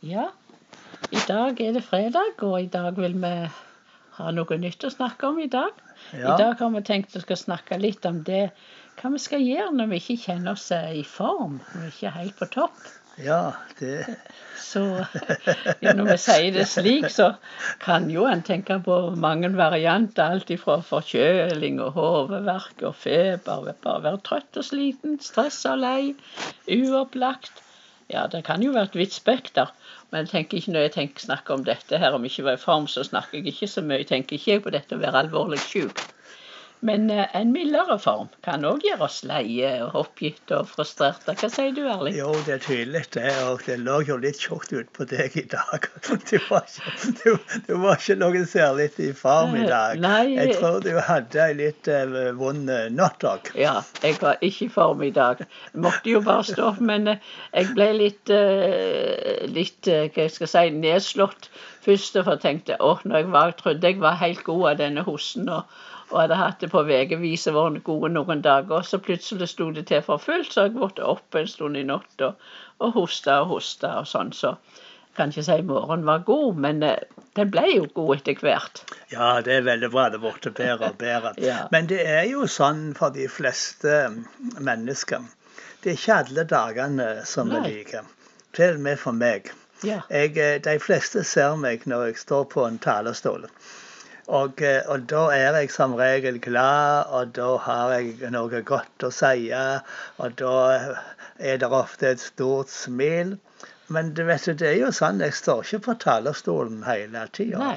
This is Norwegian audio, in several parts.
Ja, i dag er det fredag, og i dag vil vi ha noe nytt å snakke om i dag. Ja. I dag har vi tenkt å snakke litt om det hva vi skal gjøre når vi ikke kjenner oss eh, i form, når vi ikke er helt på topp. Ja, det Så ja, når vi sier det slik, så kan jo en tenke på mange varianter. Alt ifra forkjøling og hodeverk og feber, bare være trøtt og sliten, stressa og lei, uopplagt. Ja, det kan jo være et vidt spekter. Men jeg tenker ikke når jeg tenker, snakker om dette her, om jeg ikke var i form, så snakker jeg ikke så mye. Jeg tenker ikke på dette å være alvorlig syk. Men eh, en mildere form kan òg gjøre oss leie oppgitt og frustrerte. Hva sier du, Erling? Jo, det er tydelig, det. Og det lå jo litt tjukt ut på deg i dag. Du var ikke, du, du var ikke noe særlig i form i dag. Nei. Jeg tror du hadde ei litt uh, vond natt òg. Ja, jeg var ikke i form i dag. Jeg måtte jo bare stå opp. Men eh, jeg ble litt, uh, litt eh, hva jeg skal si, nedslått først. For jeg tenkte åh, når jeg var, trodde jeg var helt god av denne hosten. og og hadde hatt det på ukevis og vært gode noen dager. Så plutselig sto det til for fullt, så jeg ble opp en stund i natt og, og hosta og hosta og sånn. Så jeg kan ikke si morgenen var god, men eh, den ble jo god etter hvert. Ja, det er veldig bra. Det ble bedre og bedre. Ja. Men det er jo sånn for de fleste mennesker. Det er ikke alle dagene som er like. Til og med for meg. Ja. Jeg, eh, de fleste ser meg når jeg står på en talerstol. Og, eh, og da er jeg som regel glad, og da har jeg noe godt å si. Og da er det ofte et stort smil. Men du vet, det er jo sånn, jeg står ikke på talerstolen hele tida.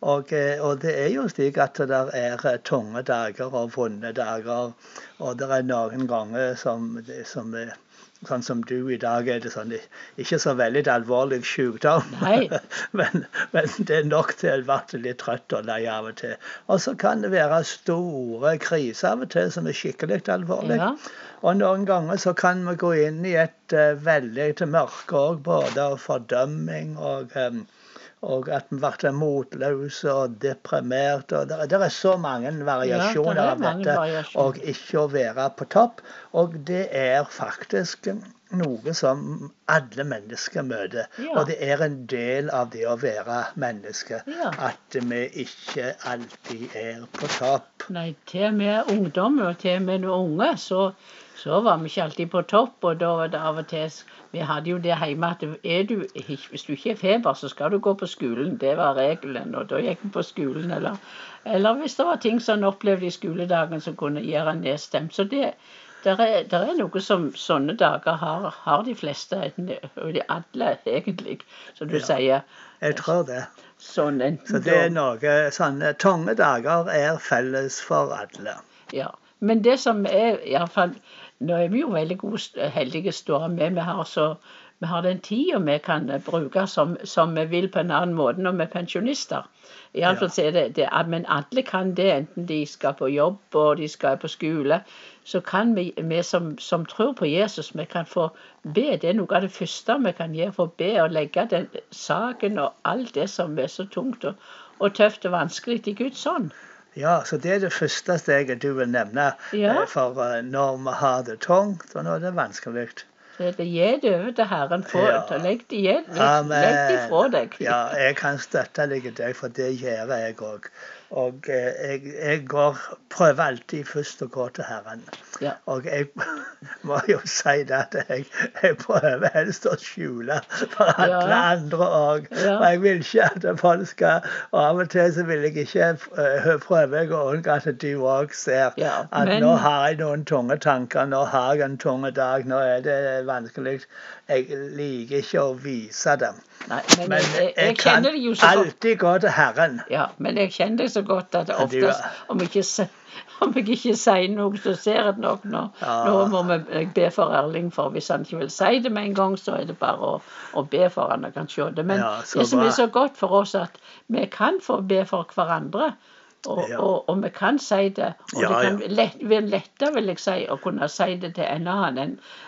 Og, eh, og det er jo slik at det er eh, tunge dager og vonde dager. Og det er noen ganger som, som eh, Sånn som du i dag er det sånn ikke så veldig alvorlig sykdom. Men, men det er nok til å bli litt trøtt og lei av og til. Og så kan det være store kriser av og til som er skikkelig alvorlige. Ja. Og noen ganger så kan vi gå inn i et uh, veldig mørke òg, både fordømming og um, og at vi ble motløse og deprimerte. og Det, er så mange variasjoner Ja, det av dette. variasjoner. Og ikke å være på topp. Og det er faktisk noe som alle mennesker møter. Ja. Og det er en del av det å være menneske. Ja. At vi ikke alltid er på topp. Nei, til og med ungdom og til og med unge, så, så var vi ikke alltid på topp. Og da var det av og til Vi hadde jo det hjemme at er du, hvis du ikke er feber, så skal du gå på skolen. Det var regelen. Og da gikk vi på skolen. Eller, eller hvis det var ting som en opplevde i skoledagen som kunne gjøre en nedstemt. Så det der er, der er noe som sånne dager har, har de fleste, og de alle egentlig, som du Ja. sier. Jeg tror det. Sånn Så det er noe sånne tunge dager er felles for alle. Ja. Men det som er iallfall Nå er vi jo veldig gode, heldige står med. Vi har, så, vi har den tida vi kan bruke som, som vi vil på en annen måte når vi er pensjonister. Iallfall Ja. så er det, det Men alle kan det, enten de skal på jobb og de skal på skole. Så kan vi, vi som, som tror på Jesus, vi kan få be. Det er noe av det første vi kan gjøre for å be og legge den saken og alt det som er så tungt og, og tøft og vanskelig i Guds hånd. Ja, så det er det første steget du vil nevne. Ja. eh, For eh, når vi har det tungt, og når det er vanskelig. Gi det over til Herren. Få, Ja. Legg det igjen. Legg, det fra deg. Ja, jeg kan støtte deg i det, for det gjør jeg òg. Og eh, jeg, jeg går, prøver alltid først å gå til Herren. Ja. Og jeg må jo si det at jeg, jeg prøver helst å skjule for alle Ja. andre òg. Ja. Og jeg vil ikke at folk skal Og av og til så vil jeg ikke eh, prøve å unngå at du òg ser Ja, at men- nå har jeg noen tunge tanker, nå har jeg en tung dag, nå er det vanskelig. Jeg liker ikke å vise det. Nei, men, Men jeg, jeg, jeg kan det alltid gå til Herren. Ja, men jeg kjenner det så godt at oftest om jeg ikke, om jeg ikke sier noe, så ser jeg nok nå. Ja. Nå må vi be for Erling, for hvis han ikke vil si det med en gang, så er det bare å, å be for han og kan se det. Men Ja, det som er så godt for oss, at vi kan få be for hverandre. Og, Ja. og, og vi kan si det. Og Ja, det kan lett, være lettere, vil jeg si, å kunne si det til en annen,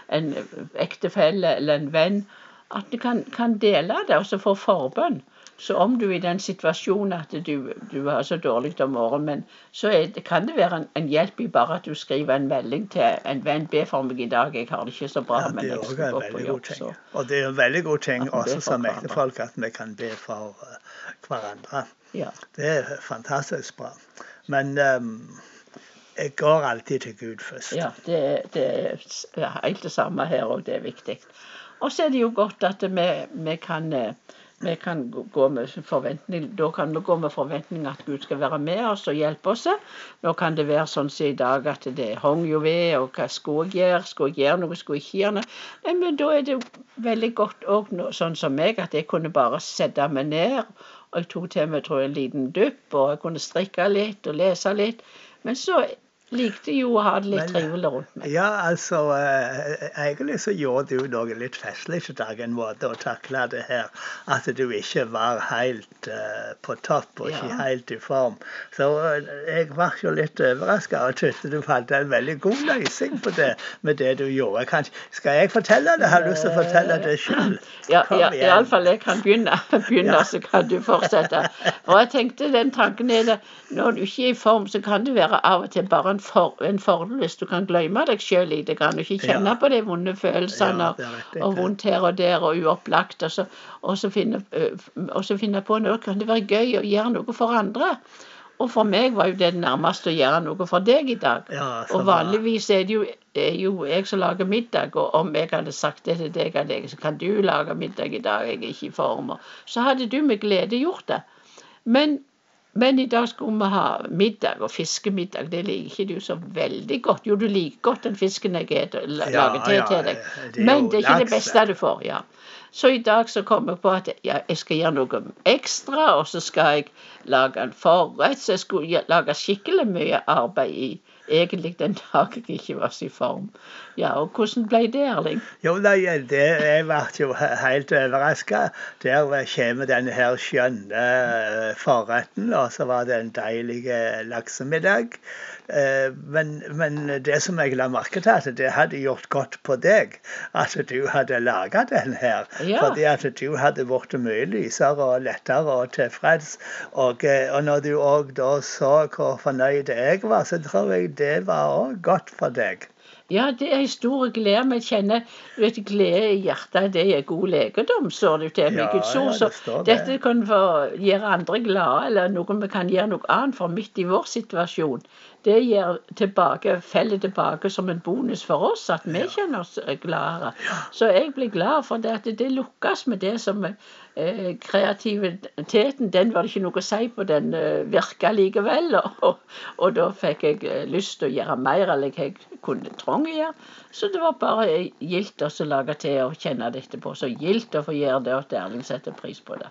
en, en ektefelle eller en venn. At du kan, kan dele det, og så få forbønn. Så om du er i den situasjonen at du, du har så dårlig om morgenen, men så det, kan det være en, en, hjelp i bare at du skriver en melding til en venn. Be for meg i dag, jeg har det ikke så bra, ja, men jeg skal gå på jobb. Så. Og det er en veldig god ting også som ektefolk at vi kan be for uh, hverandre. Ja. Det er fantastisk bra. Men um, jeg går alltid til Gud først. Ja, det, det er helt det samme her òg. Det er viktig. Og så er det jo godt at vi, vi kan uh, vi kan gå med forventning, Da kan vi gå med forventning at Gud skal være med oss og hjelpe oss. Nå kan det være sånn som i dag at det hang jo ved, og hva skulle jeg gjøre? Skulle jeg gjøre noe? Skulle jeg ikke gjøre noe? Men da er det veldig godt òg sånn som meg, at jeg kunne bare sette meg ned. Og jeg tok til meg tror jeg, en liten dupp, og jeg kunne strikke litt og lese litt. Men så likte jo å ha det litt trivelig rundt meg. Ja, altså eh, Egentlig så gjorde du noe litt festlig i dag, en måte å takle det her. At du ikke var helt eh, på topp og ikke ja. helt i form. Så uh, jeg ble jo litt overraska og syntes du fant en veldig god løsning på det med det du gjorde. Kanskje, skal jeg fortelle det? Har du lyst til å fortelle det sjøl? Ja, ja iallfall jeg kan begynne, begynne ja. så kan du fortsette. Og jeg tenkte den tanken er det, når du ikke er i form, så kan det være av og til bare en for, en fordel hvis du kan glemme deg sjøl lite grann. Og ikke kjenne ja. på de vonde følelsene ja, riktig, og vondt her og der og uopplagt. Og så, og så, finne, og så finne på noe. Kan det være gøy å gjøre noe for andre? Og for meg var jo det nærmeste å gjøre noe for deg i dag. Ja, og vanligvis er det jo, er jo, jeg som lager middag, og om jeg hadde sagt det til deg, så kan du lage middag i dag, jeg er ikke i form. Så hadde du med glede gjort det. Men men i dag skulle vi ha middag, og fiskemiddag det liker ikke du så veldig godt. Jo, du liker godt den fisken jeg lager ja, ja, til deg, det men det er ikke det beste du får. ja. Så i dag så kom jeg på at ja, jeg skal gjøre noe ekstra, og så skal jeg lage en forrett. Så jeg skulle lage skikkelig mye arbeid i egentlig den dagen jeg ikke var i form. Ja, og Hvordan ble det, Erling? Jo, nei, det, Jeg ble jo helt overraska. Der kommer denne her skjønne eh, forretten, og så var det en deilig eh, laksemiddag. Eh, men, men, det som jeg la merke til, at det hadde gjort godt på deg at du hadde laga den her. Ja. Fordi at du hadde blitt mye lysere og lettere og tilfreds. Og, og når du òg da så hvor fornøyd jeg var, så tror jeg det var òg godt for deg. Ja, det er en stor glede. Vi kjenner vet, glede i hjertet. Det er god legedom, står det til meg. Ja, Guds ord. Ja, det dette kan gjøre andre glade, eller noe vi kan gjøre noe annet for midt i vår situasjon. Det gir tilbake, feller tilbake som en bonus for oss, at vi kjenner oss gladere. Så jeg blir glad for det at det lukkes med det som eh, kreativiteten, den var det ikke noe å si på. Den eh, virka likevel. Og, og, da fikk jeg eh, lyst til å gjøre mer enn jeg kunne trang å gjøre. Så det var bare gildt å lage til og kjenne det etterpå. Så gildt å få gjøre det, og at Erling setter pris på det.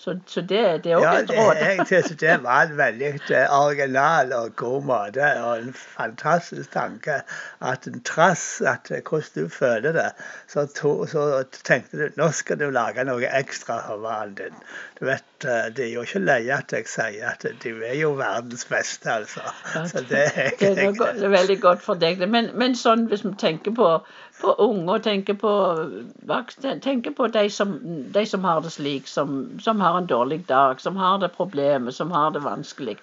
Så, så det, det er òg ja, et råd. jeg synes det var veldig eh, original og god måte, og en fantastisk tanke. At en trass at hvordan du føler det, så, to, så tenkte du nå skal du lage noe ekstra for mannen din. Du vet, De Det er jo ikke lei at jeg sier at du er jo verdens beste, altså. Så det er, det er, det er veldig godt for deg. Men, men sånn hvis vi tenker på, på unge og tenker på, tenker på de, som, de, som, har det slik, som, som har en dårlig dag, som har det problemet, som har det vanskelig.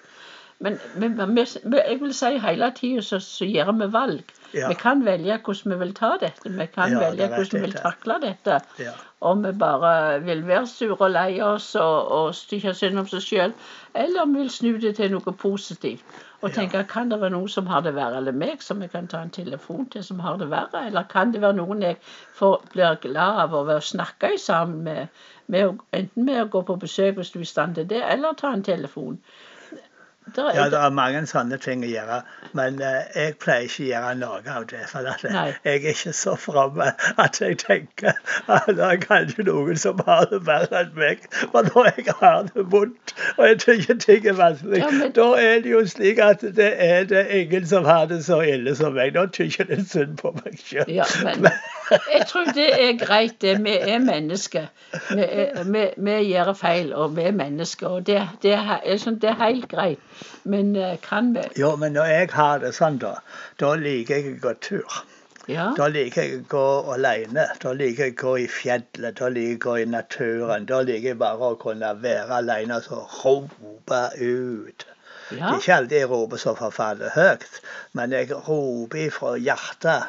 Men, men, men jeg vil si hele tida så, så, gjør vi valg. Ja. Vi kan velge hvordan vi vil ta dette. Vi kan ja, velge hvordan vi vil takle dette. Ja. Om vi bare vil være sure og lei oss og, og stykke synd om seg sjøl, eller om vi vil snu det til noe positivt. Og tenke kan det være noen som har det verre eller meg, som jeg kan ta en telefon til som har det verre? Eller kan det være noen jeg får, blir glad av å snakke sammen med, med, enten med å gå på besøk hvis du er i stand til det, eller ta en telefon. Er, ja, det er mange sånne ting å gjøre, men uh, jeg pleier ikke å gjøre noe av det. For at jeg er ikke så framme at jeg tenker at det er kanskje noen som har det verre enn meg. For når jeg har det vondt og jeg tenker ting er vanskelig, ja, men... da er det jo slik at det er det ingen som har det så ille som meg. Da tykker jeg det synd på meg sjøl. Ja, men... Jeg tror det er greit, det. Vi er mennesker. Vi, vi, vi gjør feil, og vi er mennesker. Og det, det, er, sånn, det er helt greit. Men eh, kan vi Jo, men når jeg har det sånn, da, da liker jeg å gå tur. Ja. Da liker jeg å gå alene. Da liker jeg å gå i fjellet, da liker jeg å gå i naturen. Da liker jeg bare å kunne være alene og så rope ut. Ja. ikke alltid jeg roper så forferdelig høyt, men jeg roper fra hjertet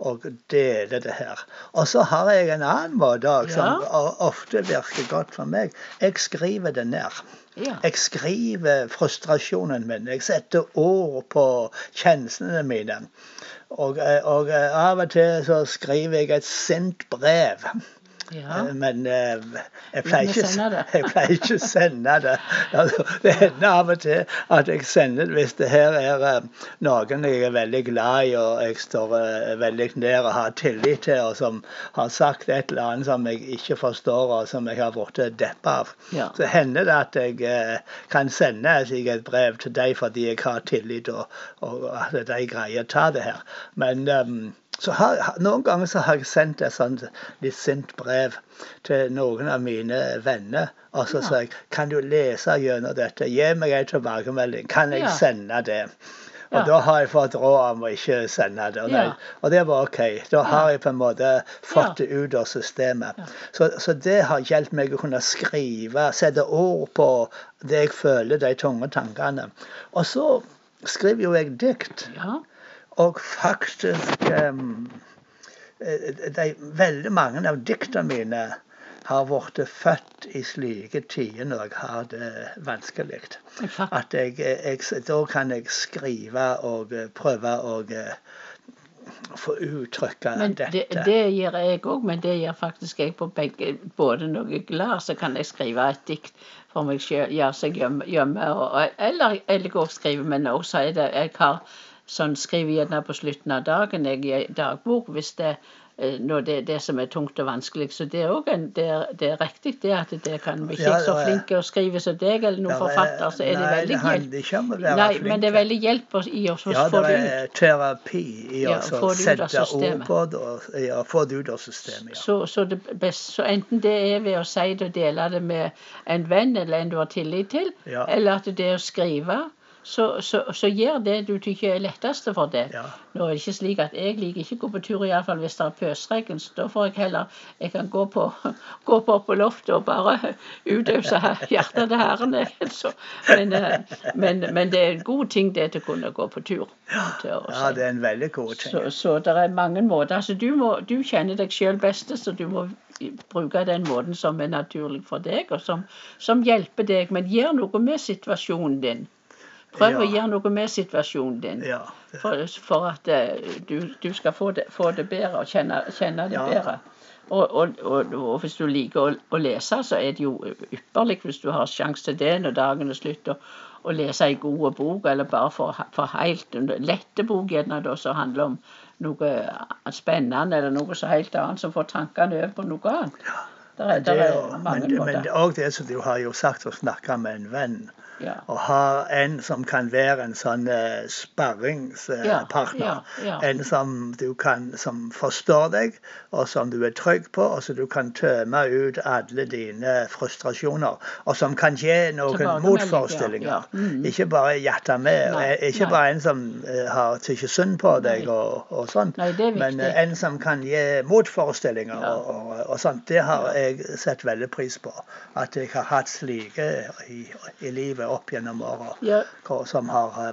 og deler det her. Og så har jeg en annen måte òg, som Ja. ofte virker godt for meg. Jeg skriver det ned. ja. Jeg skriver frustrasjonen min. Jeg setter ord på kjenslene mine. Og, eh, og eh, av og til så skriver jeg et sint brev. Ja. Eh, Men eh, jeg pleier ikke, jeg pleier ikke å sende det. Altså, det hender av og til at jeg sender det hvis det her er eh, noen jeg er veldig glad i og jeg står veldig nær og har tillit til, og som har sagt et eller annet som jeg ikke forstår, og som jeg har blitt deppa av. Ja. Så hender det at jeg kan sende et et brev til deg fordi jeg har tillit, og, og at de greier å ta det her. Men ehm, så har, noen ganger så har jeg sendt et sånt litt sint brev til noen av mine venner. Og så Ja. sa jeg kan du lese gjennom dette, gi meg en tilbakemelding, kan jeg Ja. sende det? Og Ja. da har jeg fått råd om å ikke sende det. Og, det, og det var OK. Da har jeg på en måte fått det ut av systemet. Så, så det har hjulpet meg å kunne skrive, sette ord på det jeg føler, de tunge tankene. Og så skriver jo jeg dikt. ja. Og faktisk um, de, Veldig mange av diktene mine har blitt født i slike tider når jeg har det vanskelig. At jeg, jeg, da kan jeg skrive og eh, prøve å eh, få uttrykke Men dette. det, det gjør jeg òg, men det gjør faktisk jeg på begge. Både når jeg er glad, så kan jeg skrive et dikt for meg sjøl, gjøre seg hjemme og, og- eller, eller gå og skrive. Men også er det jeg har sånn skriver gjerne på slutten av dagen, jeg i dagbok, hvis det eh, når det er det som er tungt og vanskelig. Så det er òg det, det er riktig det at det kan vi ikke Ja, så det flinke å skrive som deg eller noen det er- forfatter, så er det nei, veldig det hjelp. handler ikke om å være Nei, flink. men det er veldig hjelp i å få det ut. Ja, det er terapi i å det sette ord på det og ja, få det ut av systemet. Ja. Så, så, det best, så enten det er ved å si det og dele det med en venn eller en du har tillit til, eller at det er å skrive, så, så, så gjør det du tykker er lettest for deg. Ja. Nå er det ikke slik at jeg liker ikke å gå på tur, iallfall hvis det er pøsregn. Så da får jeg heller Jeg kan gå på, gå på opp på loftet og bare utøse hjertet til Herren. jeg. Så, men, eh, men, men det er en god ting det til å kunne gå på tur. Til å ja, det er en veldig god ting. Så, så det er mange måter. Altså, du, må, du kjenner deg sjøl best, så du må bruke den måten som er naturlig for deg, og som, som hjelper deg. Men gjør noe med situasjonen din. Prøv å gjøre noe med situasjonen din. Ja. For, for at eh, du, du skal få det, få det bedre og kjenne, kjenne det Ja. bedre. Og, og, og, og hvis du liker å, å lese, så er det jo ypperlig hvis du har sjanse til det når dagen er slutt. å lese ei god bok, eller bare for, for helt lette bok, gjerne da, som handler om noe spennende, eller noe så helt annet, som får tankene over på noe annet. Der er, Det der er er mange men, måter. det er òg det som du har jo sagt, å snakke med en venn. Ja. Og ha en som kan være en sånn eh, sparringspartner. Ja. En som du kan, som forstår deg, og som du er trygg på, og som du kan tømme ut alle dine frustrasjoner. Og som kan gi noen motforestillinger. Mhm. Ikke bare jatte med. Nei, eh, ikke nei. bare en som eh, har tykker synd på deg og, og sånn. Men eh, en som kan gi motforestillinger og, og, og sånt. Det har jeg sett veldig pris på. At jeg har hatt slike i, i livet opp gjennom åra. Ja. Som har eh,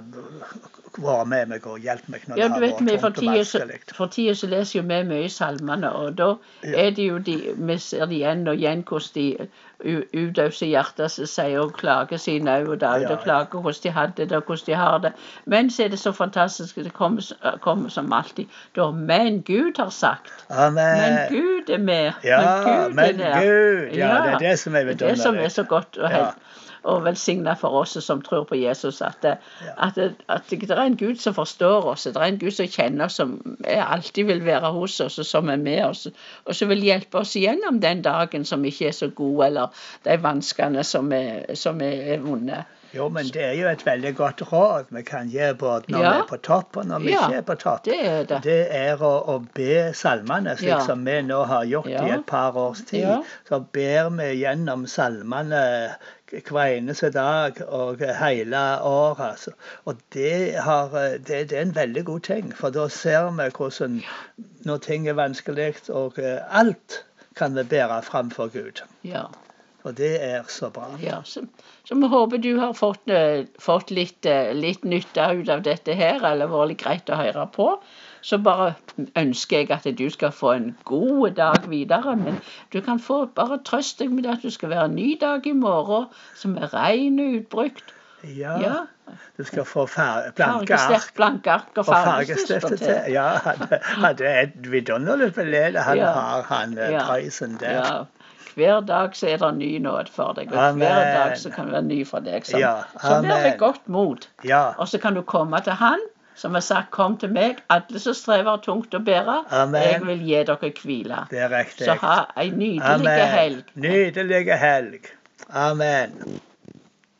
vært med meg og hjulpet meg når Ja, det har vært for tungt og vanskelig. for tida så leser jo vi mye salmene, og da Ja. er det jo de Vi ser det igjen og igjen hvordan de u- utøser hjertet sier og klager sine øyne og da, Ja, og klager hvordan de hadde det og hvordan de har det. Men så er det så fantastisk, det kommer, kommer som alltid da Men Gud har sagt. Amen. Men Gud er med. Ja, men der. Gud. Ja, det er det som er Det er det som er så godt og, helt, og velsigna for oss som tror på Jesus, at, det, at, det, at det er en Gud som forstår oss, det er en Gud som kjenner oss, som er- alltid vil være hos oss, og som er med oss, og som vil hjelpe oss gjennom den dagen som ikke er så god, eller de vanskene som er, som er, er vonde. Jo, men det er jo et veldig godt råd vi kan gi både når Ja. vi er på topp og når vi Ja, ikke er på topp. Det er det. Det er å, å be salmene, slik Ja. som vi nå har gjort i et par års tid. Så ber vi gjennom salmene hver eneste dag og hele året. altså. Og det, har, det, det er en veldig god ting, for da ser vi hvordan når ting er vanskelig, og alt kan vi bære framfor Gud. Ja. Og det er så bra. Ja, så, så vi håper du har fått, eh, fått litt, eh, litt nytte ut av dette her, eller vært litt greit å høre på. Så bare ønsker jeg at du skal få en god dag videre. Men du kan få bare trøst deg med at du skal være en ny dag i morgen, som er ren og utbrukt. Ja, Ja. du skal få far, blanke ark blanke ark og fargestifter fargestifte til. til. Ja, han, han er et vidunderlig belede han Ja. har, han eh, Ja. Prøysen der. Ja. Hver dag så er det ny nåd for deg, og Amen. hver dag så kan det være ny for deg. Så, Ja, så vær ved godt mot. Ja. Og så kan du komme til Han, som har sagt 'Kom til meg, alle som strever tungt å bære'. Amen. Jeg vil gi dere hvile. Det er riktig. Så ha ei nydelig helg. Nydelig helg. Amen.